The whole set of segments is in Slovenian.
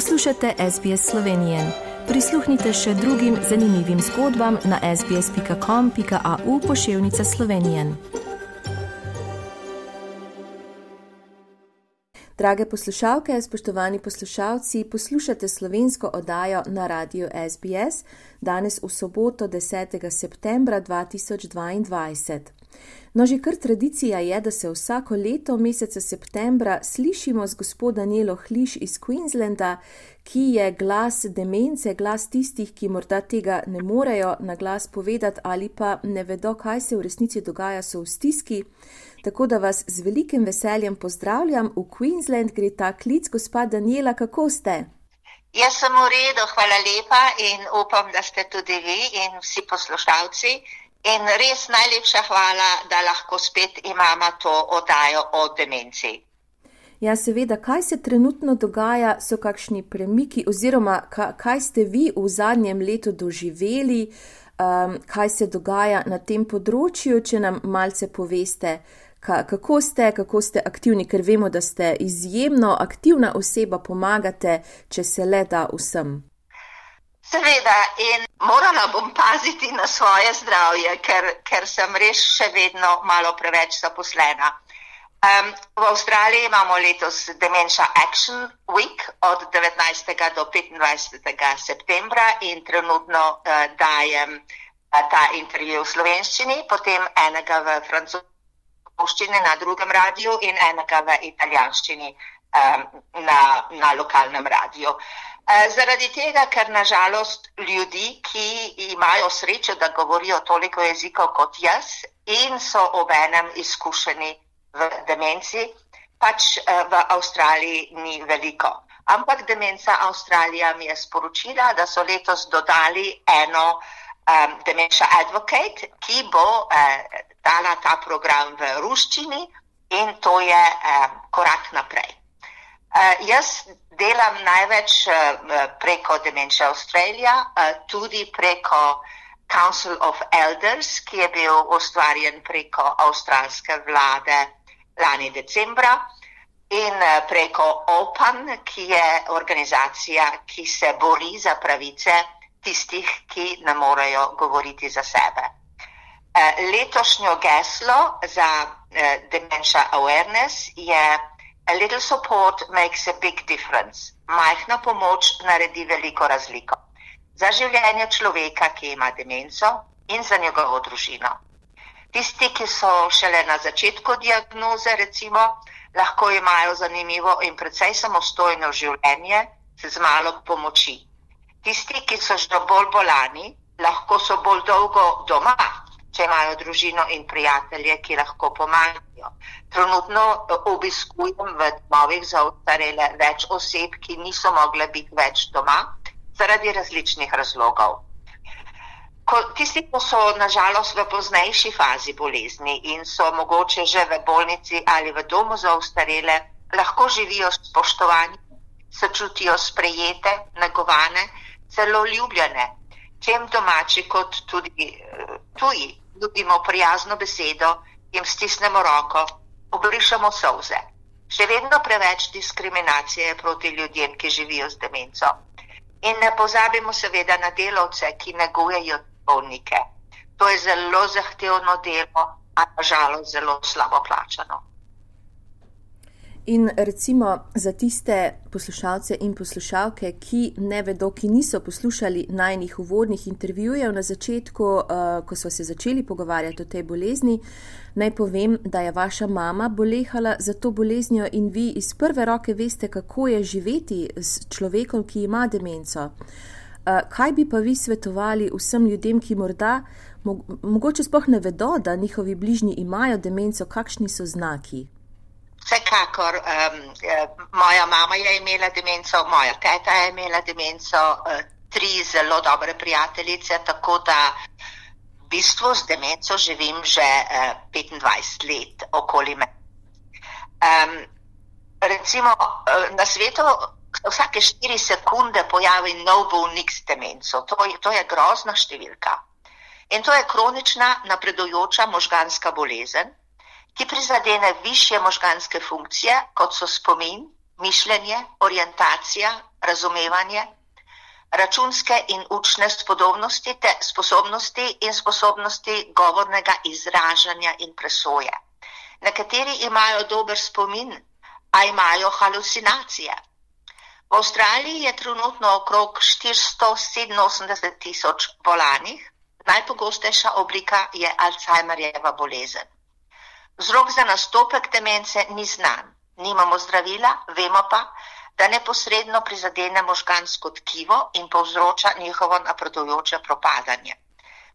Poslušate SBS Slovenije. Prisluhnite še drugim zanimivim zgodbam na sbsp.com.au pošiljka Slovenije. Drage poslušalke, spoštovani poslušalci, poslušate slovensko oddajo na radiju SBS danes v soboto 10. septembra 2022. No, že kar tradicija je, da se vsako leto meseca septembra slišimo z gospod Danielo Hliš iz Queenslanda, ki je glas demence, glas tistih, ki morda tega ne morejo na glas povedati ali pa ne vedo, kaj se v resnici dogaja, so v stiski. Tako da vas z velikim veseljem pozdravljam v Queensland, gre ta klic, gospod Daniela, kako ste? Jaz sem v redu, hvala lepa in upam, da ste tudi vi in vsi poslušalci. In res najlepša hvala, da lahko spet imamo to oddajo o demenci. Ja, seveda, kaj se trenutno dogaja, so kakšni premiki, oziroma kaj ste vi v zadnjem letu doživeli, um, kaj se dogaja na tem področju, če nam malce poveste, kako ste, kako ste aktivni, ker vemo, da ste izjemno aktivna oseba, pomagate, če se le da vsem. Seveda, in morala bom paziti na svoje zdravje, ker, ker sem res še vedno malo preveč zaposlena. Um, v Avstraliji imamo letos Dementia Action Week od 19. do 25. septembra in trenutno uh, dajem uh, ta intervju v slovenščini, potem enega v francoščini na drugem radiju in enega v italijanščini um, na, na lokalnem radiju. Uh, zaradi tega, ker nažalost ljudi, ki imajo srečo, da govorijo toliko jezikov kot jaz in so obenem izkušeni v demenci, pač eh, v Avstraliji ni veliko. Ampak Demenca Avstralija mi je sporočila, da so letos dodali eno um, Dementia Advocate, ki bo uh, dala ta program v ruščini in to je um, korak naprej. Uh, jaz delam največ uh, preko Dementia Australia, uh, tudi preko Council of Elders, ki je bil ustvarjen preko avstralske vlade lani decembra, in uh, preko OPAN, ki je organizacija, ki se bori za pravice tistih, ki ne morejo govoriti za sebe. Letošnjo geslo za Dementia Awareness je A little support makes a big difference. Majhna pomoč naredi veliko razliko za življenje človeka, ki ima demenco in za njegovo družino. Tisti, ki so šele na začetku diagnoze, recimo, lahko imajo zanimivo in precej samostojno življenje z malo pomoči. Tisti, ki so že bolj bolani, lahko so bolj dolgo doma, če imajo družino in prijatelje, ki lahko pomagajo. Trenutno eh, obiskujem v domovih za ostarele več oseb, ki niso mogle biti več doma zaradi različnih razlogov. Tisti, ki so nažalost v poznejši fazi bolezni in so mogoče že v bolnici ali v domu za ostarele, lahko živijo spoštovani, se čutijo sprejete, negovane, celo ljubljene, čem domači kot tudi uh, tuji dobimo prijazno besedo, jim stisnemo roko, obrišemo solze. Še vedno preveč diskriminacije proti ljudem, ki živijo z demenco. In ne pozabimo seveda na delavce, ki negujejo bolnike. To je zelo zahtevno delo, a nažalost zelo slabo plačano. In recimo za tiste poslušalce in poslušalke, ki ne vedo, ki niso poslušali najnih uvodnih intervjujev na začetku, uh, ko smo se začeli pogovarjati o tej bolezni, naj povem, da je vaša mama bolehala za to boleznijo in vi iz prve roke veste, kako je živeti s človekom, ki ima demenco. Uh, kaj bi pa vi svetovali vsem ljudem, ki morda mogoče spoh ne vedo, da njihovi bližnji imajo demenco, kakšni so znaki? Vsekakor, um, moja mama je imela demenco, moja teta je imela demenco, uh, tri zelo dobre prijateljice, tako da v bistvu z demenco živim že uh, 25 let okoli me. Um, recimo uh, na svetu vsake štiri sekunde pojavi nov bolnik s demenco. To, to je grozna številka. In to je kronična napredujoča možganska bolezen ki prizadene više možganske funkcije, kot so spomin, mišljenje, orientacija, razumevanje, računske in učne spodobnosti te sposobnosti in sposobnosti govornega izražanja in presoje. Nekateri imajo dober spomin, a imajo halucinacije. V Avstraliji je trenutno okrog 487 tisoč bolanih, najpogostejša oblika je Alzheimerjeva bolezen. Vzrok za nastopek demence ni znan, nimamo zdravila, vemo pa, da neposredno prizadene možgansko tkivo in povzroča njihovo napredujoče propadanje.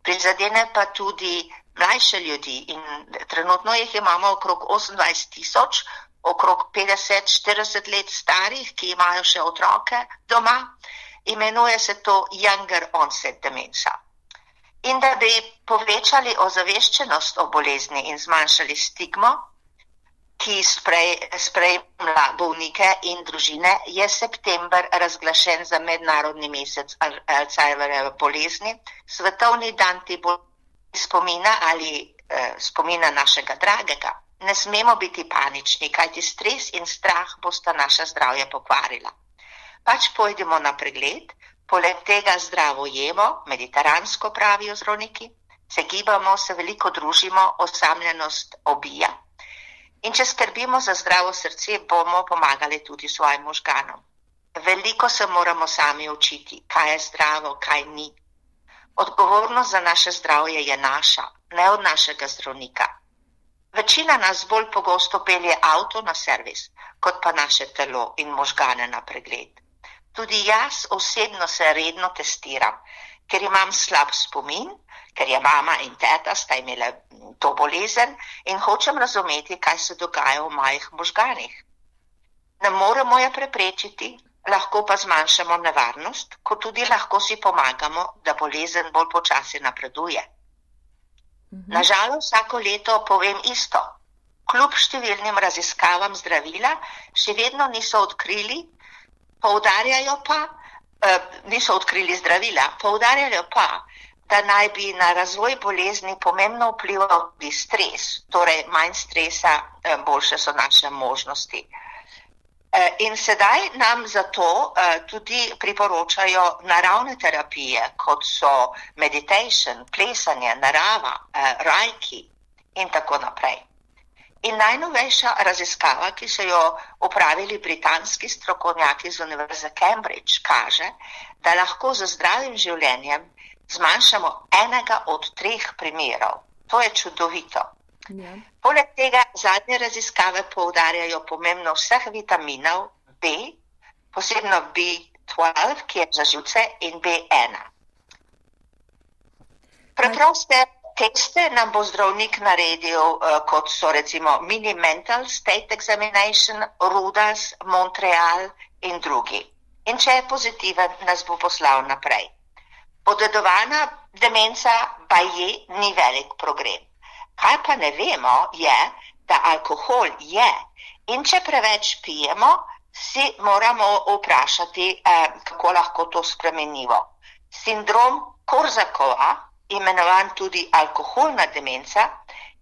Prizadene pa tudi mlajše ljudi in trenutno jih imamo okrog 28 tisoč, okrog 50-40 let starih, ki imajo še otroke doma, imenuje se to Younger Onset Dementia. In da bi povečali ozaveščenost o bolezni in zmanjšali stigmo, ki sprejema bolnike in družine, je september razglašen za mednarodni mesec Alzheimerjeve bolezni, svetovni dan te bolezni spomina ali eh, spomina našega dragega. Ne smemo biti panični, kajti stres in strah bosta naše zdravje pokvarila. Pač pojdemo na pregled, poleg tega zdravo jemo, mediteransko pravijo zdravniki, se gibamo, se veliko družimo, osamljenost obija. In če skrbimo za zdravo srce, bomo pomagali tudi svojim možganom. Veliko se moramo sami učiti, kaj je zdravo, kaj ni. Odgovornost za naše zdravje je naša, ne od našega zdravnika. Večina nas bolj pogosto pelje avto na servis, kot pa naše telo in možgane na pregled. Tudi jaz osebno se redno testiram, ker imam slab spomin, ker je mama in teta sta imela to bolezen in hočem razumeti, kaj se dogaja v mojih možganih. Ne moremo je preprečiti, lahko pa zmanjšamo nevarnost, kot tudi lahko si pomagamo, da bolezen bolj počasi napreduje. Mhm. Nažalost, vsako leto povem isto. Kljub številnim raziskavam zdravila, še vedno niso odkrili, poudarjajo pa, eh, niso odkrili zdravila, poudarjajo pa, da naj bi na razvoj bolezni pomembno vplival tudi stres, torej manj stresa, eh, boljše so naše možnosti. Eh, in sedaj nam zato tudi priporočajo naravne terapije, kot so meditation, plesanje, narava, rajki in tako naprej. In najnovejša raziskava, ki so jo upravili britanski strokovnjaki z Univerze Cambridge, kaže, da lahko z zdravim življenjem zmanjšamo enega od treh primerov. To je čudovito. Ja. Poleg tega zadnje raziskave poudarjajo pomembno vseh vitaminov B, posebno B12, ki je za živce, in B1. Preproste teste nam bo zdravnik naredil, uh, kot so recimo Mini Mental State Examination, Rudas, Montreal in drugi. In če je pozitiven, nas bo poslal naprej. Podedovana demenca pa je ni velik problem. Kaj pa ne vemo, je, da alkohol je in če preveč pijemo, si moramo vprašati, eh, kako lahko to spremenimo. Sindrom Korzakova, imenovan tudi alkoholna demenca,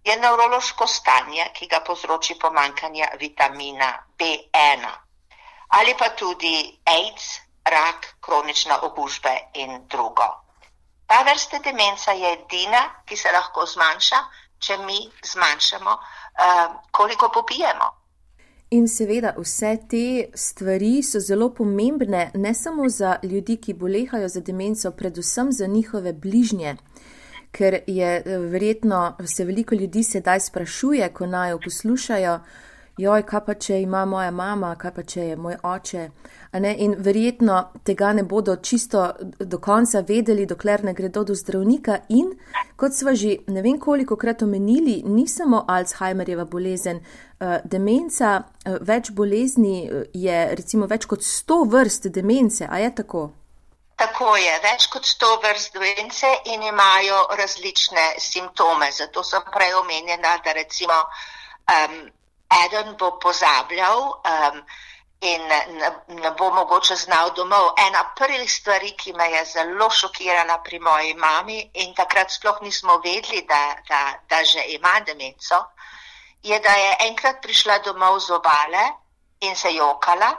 je nevrološko stanje, ki ga povzroči pomankanje vitamina B1 ali pa tudi AIDS, rak, kronične okužbe in drugo. Ta vrsta demenca je edina, ki se lahko zmanjša, če mi zmanjšamo, uh, koliko popijemo. In seveda, vse te stvari so zelo pomembne, ne samo za ljudi, ki bolehajo za demenco, predvsem za njihove bližnje. Ker je eh, verjetno se veliko ljudi sedaj sprašuje, ko naj jo poslušajo, joj, kaj pa če ima moja mama, kaj pa če je moj oče. In verjetno tega ne bodo čisto do konca vedeli, dokler ne gredo do zdravnika. In kot smo že ne vem koliko krat omenili, ni samo Alzheimerjeva bolezen, uh, demenca, uh, več bolezni eh, je, recimo več kot sto vrst demence, a je tako? Tako je, več kot sto vrst demence in imajo različne simptome. Zato sem prej omenjena, da recimo. Um, eden bo pozabljal um, in ne, ne bo mogoče znal domov. Ena prvih stvari, ki me je zelo šokirala pri moji mami in takrat sploh nismo vedeli, da, da, da že ima demenco, je, da je enkrat prišla domov z obale in se jokala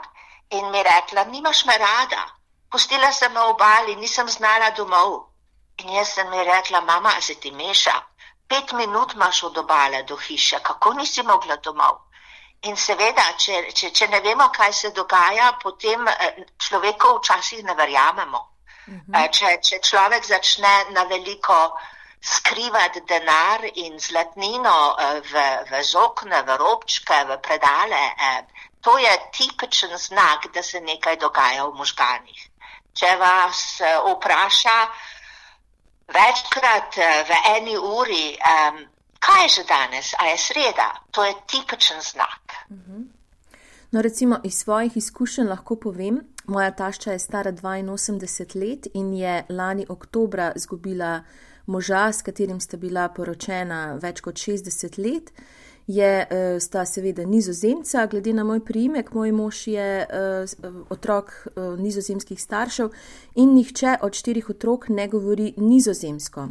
in mi rekla, nimaš me rada. Pustila sem na obali, nisem znala domov. In jaz sem mi rekla, mama, se ti meša, pet minut imaš od obale do hiše, kako nisi mogla domov. In seveda, če, če, če ne vemo, kaj se dogaja, potem eh, človeku včasih ne verjamemo. Mhm. -huh. če, če človek začne na veliko skrivati denar in zlatnino eh, v, v zokne, v robčke, v predale, eh, to je tipičen znak, da se nekaj dogaja v možganih. Če vas vpraša večkrat v eni uri, kaj je že danes, a je sreda, to je tipičen znak. Mhm. No, recimo iz svojih izkušenj lahko povem, moja tašča je stara 82 let in je lani oktobra izgubila moža, s katerim sta bila poročena več kot 60 let. Je, eh, sta seveda nizozemca, glede na moj primek, moj mož je uh, otrok uh, nizozemskih staršev in nihče od štirih otrok ne govori nizozemsko.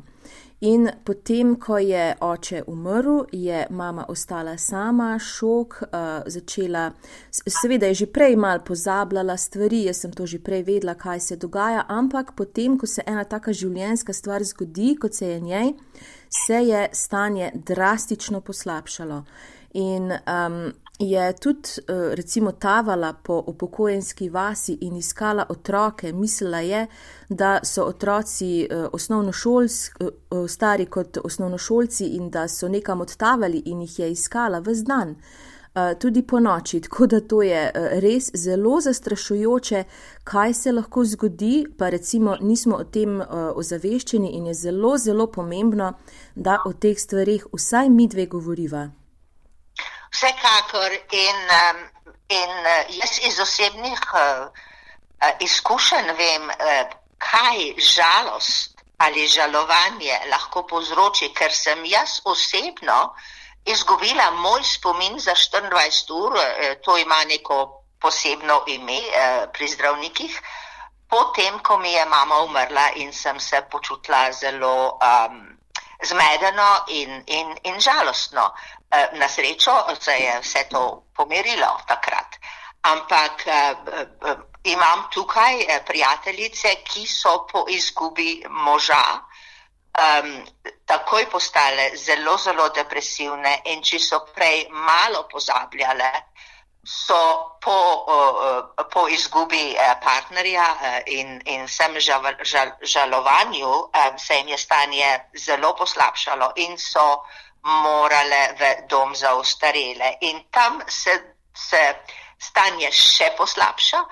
In potem, ko je oče umrl, je mama ostala sama, šok, uh, začela, seveda je že prej mal pozabljala stvari, jaz sem to že prej vedela, kaj se dogaja, ampak potem, ko se ena taka življenjska stvar zgodi, kot se je njej, se je stanje drastično poslabšalo. In um, je tudi, uh, recimo, tavala po upokojenski vasi in iskala otroke. Mislila je, da so otroci osnovnošolski, uh, stari kot osnovnošolci in da so nekam odtavali in jih je iskala v znan. Tudi po noči, tako da to je res zelo zastrašujoče, kaj se lahko zgodi, pa recimo nismo o tem ozaveščeni in je zelo, zelo pomembno, da o teh stvarih vsaj mi dve govoriva. Vsekakor in, in eh, jaz iz osebnih uh, izkušenj vem, kaj žalost ali žalovanje lahko povzroči, ker sem jaz osebno izgubila moj spomin za 24 ur, to ima neko posebno ime pri zdravnikih, potem, ko mi je mama umrla in sem se počutila zelo um, zmedeno in, in, in žalostno. Eh, na srečo se je vse to pomerilo takrat. Ampak eh, eh, imam tukaj prijateljice, ki so po izgubi moža um, takoj postale zelo, zelo depresivne in če so prej malo pozabljale, so po, uh, po izgubi uh, partnerja uh, in, in vsem žal, žal, žalovanju um, se jim je stanje zelo poslabšalo in so morale v dom za ostarele. In tam se, se stanje še poslabša,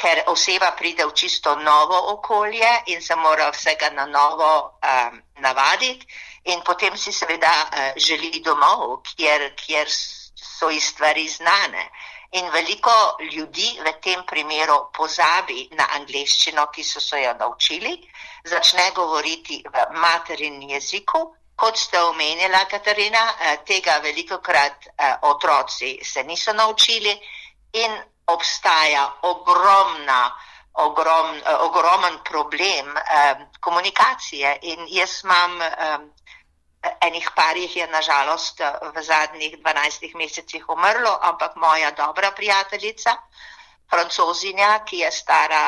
ker oseba pride v čisto novo okolje in se mora vsega na novo um, navaditi, in potem si seveda uh, želi domov, kjer, kjer so ji stvari znane. In veliko ljudi v tem primeru pozabi na angliščino, ki so se jo naučili, začne govoriti v materin jeziku, Kot ste omenila, Katarina, eh, tega veliko krat eh, otroci se niso naučili in obstaja ogromna, ogrom, eh, ogromen problem komunikacije. In jaz imam enih parih je nažalost v zadnjih 12 mesecih umrlo, ampak moja dobra prijateljica, francozinja, ki je stara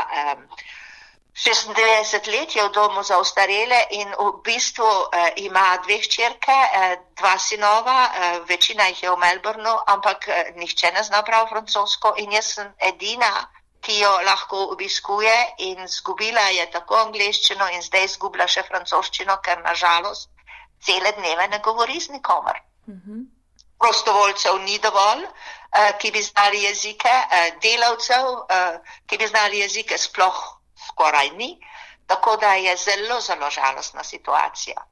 96 let je v domu za ostarele in v bistvu eh, ima dve hčerke, eh, dva sinova, eh, večina jih je v Melbournu, ampak eh, nihče ne zna prav francosko in jaz sem edina, ki jo lahko obiskuje in zgubila je tako angliščino in zdaj zgubila še francoščino, ker nažalost cele dneve ne govori z nikomer. -hmm. Prostovoljcev ni dovolj, eh, ki bi znali jezike, eh, delavcev, eh, ki bi znali jezike sploh skoraj ni, tako da je zelo, zelo žalostna situacija.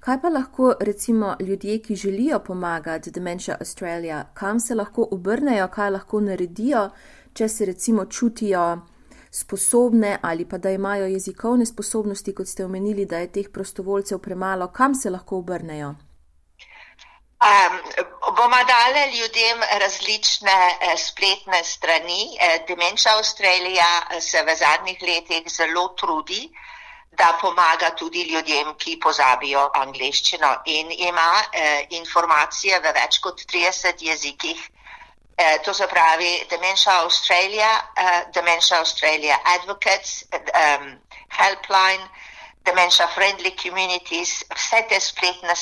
Kaj pa lahko recimo ljudje, ki želijo pomagati Dementia Australia, kam se lahko obrnejo, kaj lahko naredijo, če se recimo čutijo sposobne ali pa da imajo jezikovne sposobnosti, kot ste omenili, da je teh prostovoljcev premalo, kam se lahko obrnejo? Um, bomo dali ljudem različne eh, spletne strani. Eh, Demenča Avstralija eh, se v zadnjih letih zelo trudi, da pomaga tudi ljudem, ki pozabijo angliščino in ima eh, informacije v več kot 30 jezikih to se pravi Dementia Australia, Dementia Australia Advocates, um, Helpline, Dementia Friendly Communities, vse te spletne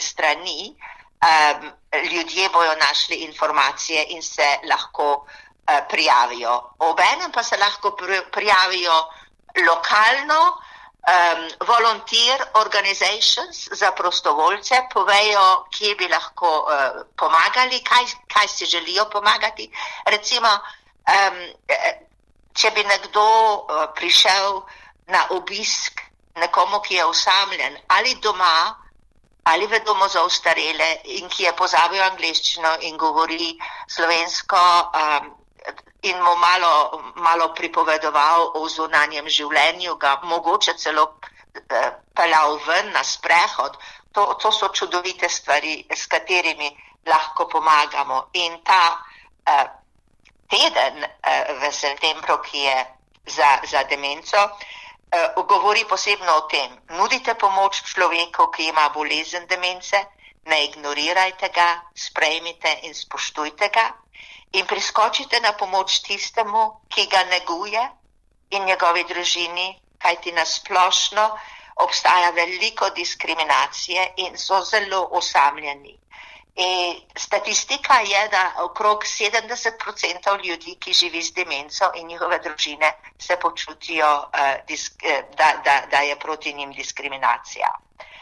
strani, um, ljudje bojo našli informacije in se lahko uh, prijavijo. Obenem pa se lahko prijavijo lokalno, um, volunteer organizations za prostovoljce, povejo, kje bi lahko uh, pomagali, kaj, kaj si želijo pomagati. Recimo, um, če bi nekdo uh, prišel na obisk nekomu, ki je osamljen ali doma, ali v domu za ustarele in ki je pozabil angliščino in govori slovensko um, in mu malo, malo pripovedoval o zunanjem življenju, ga mogoče celo uh, peljal ven na sprehod. To, to so čudovite stvari, s katerimi lahko pomagamo. In ta uh, teden uh, v septembru, ki je za, za demenco, uh, govori posebno o tem. Nudite pomoč človeku, ki ima bolezen demence, ne ignorirajte ga, sprejmite in spoštujte ga in priskočite na pomoč tistemu, ki ga neguje in njegovi družini, kajti nasplošno obstaja veliko diskriminacije in so zelo osamljeni. In statistika je, da okrog 70% ljudi, ki živi z demenco in njihove družine, se počutijo, eh, eh, da, da, da je proti njim diskriminacija. Eh,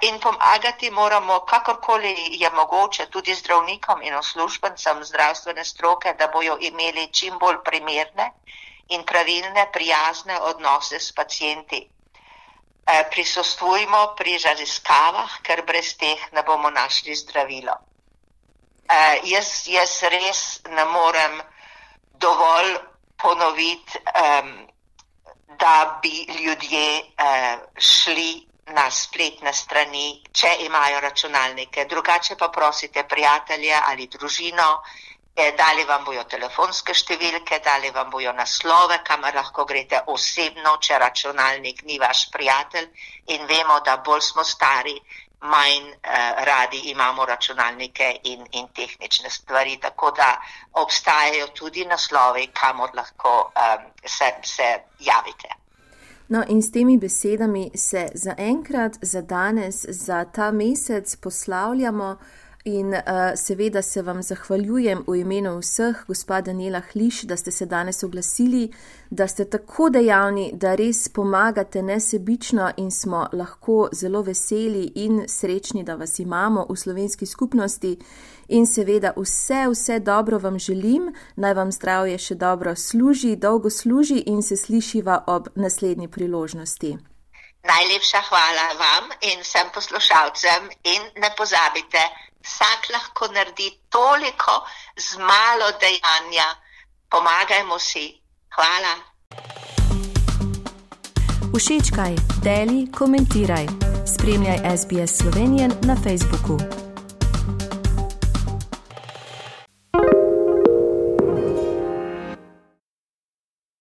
in pomagati moramo, kakorkoli je mogoče, tudi zdravnikom in uslužbencem zdravstvene stroke, da bojo imeli čim bolj primerne in pravilne, prijazne odnose s pacijenti. Eh, prisostvujmo pri raziskavah, ker brez teh ne bomo našli zdravilo. Jaz, jaz res ne morem dovolj ponoviti, da bi ljudje uh, šli na spletne strani, če imajo računalnike. Drugače pa prosite prijatelje ali družino, E, dali vam bojo telefonske številke, dali vam bojo naslove, kamor lahko greste osebno, če računalnik ni vaš prijatelj in vemo, da bolj smo stari, manj eh, radi imamo računalnike in, in tehnične stvari, tako da obstajajo tudi naslovi, kamor lahko eh, se, se javite. No, in s temi besedami se za enkrat, za danes, za ta mesec poslavljamo. In uh, seveda se vam zahvaljujem v imenu vseh, gospod Daniela Hliš, da ste se danes oglasili, da ste tako dejavni, da res pomagate nesebično in smo lahko zelo veseli in srečni, da vas imamo v slovenski skupnosti. In seveda vse, vse dobro vam želim, naj vam zdravje še dobro služi, dolgo služi in se slišiva ob naslednji priložnosti. Najlepša hvala vam in vsem poslušalcem in ne pozabite, vsak lahko naredi toliko z malo dejanja. Pomagajmo si. Hvala. Všečkaj, deli, komentiraj. Spremljaj SBS Slovenijo na Facebooku.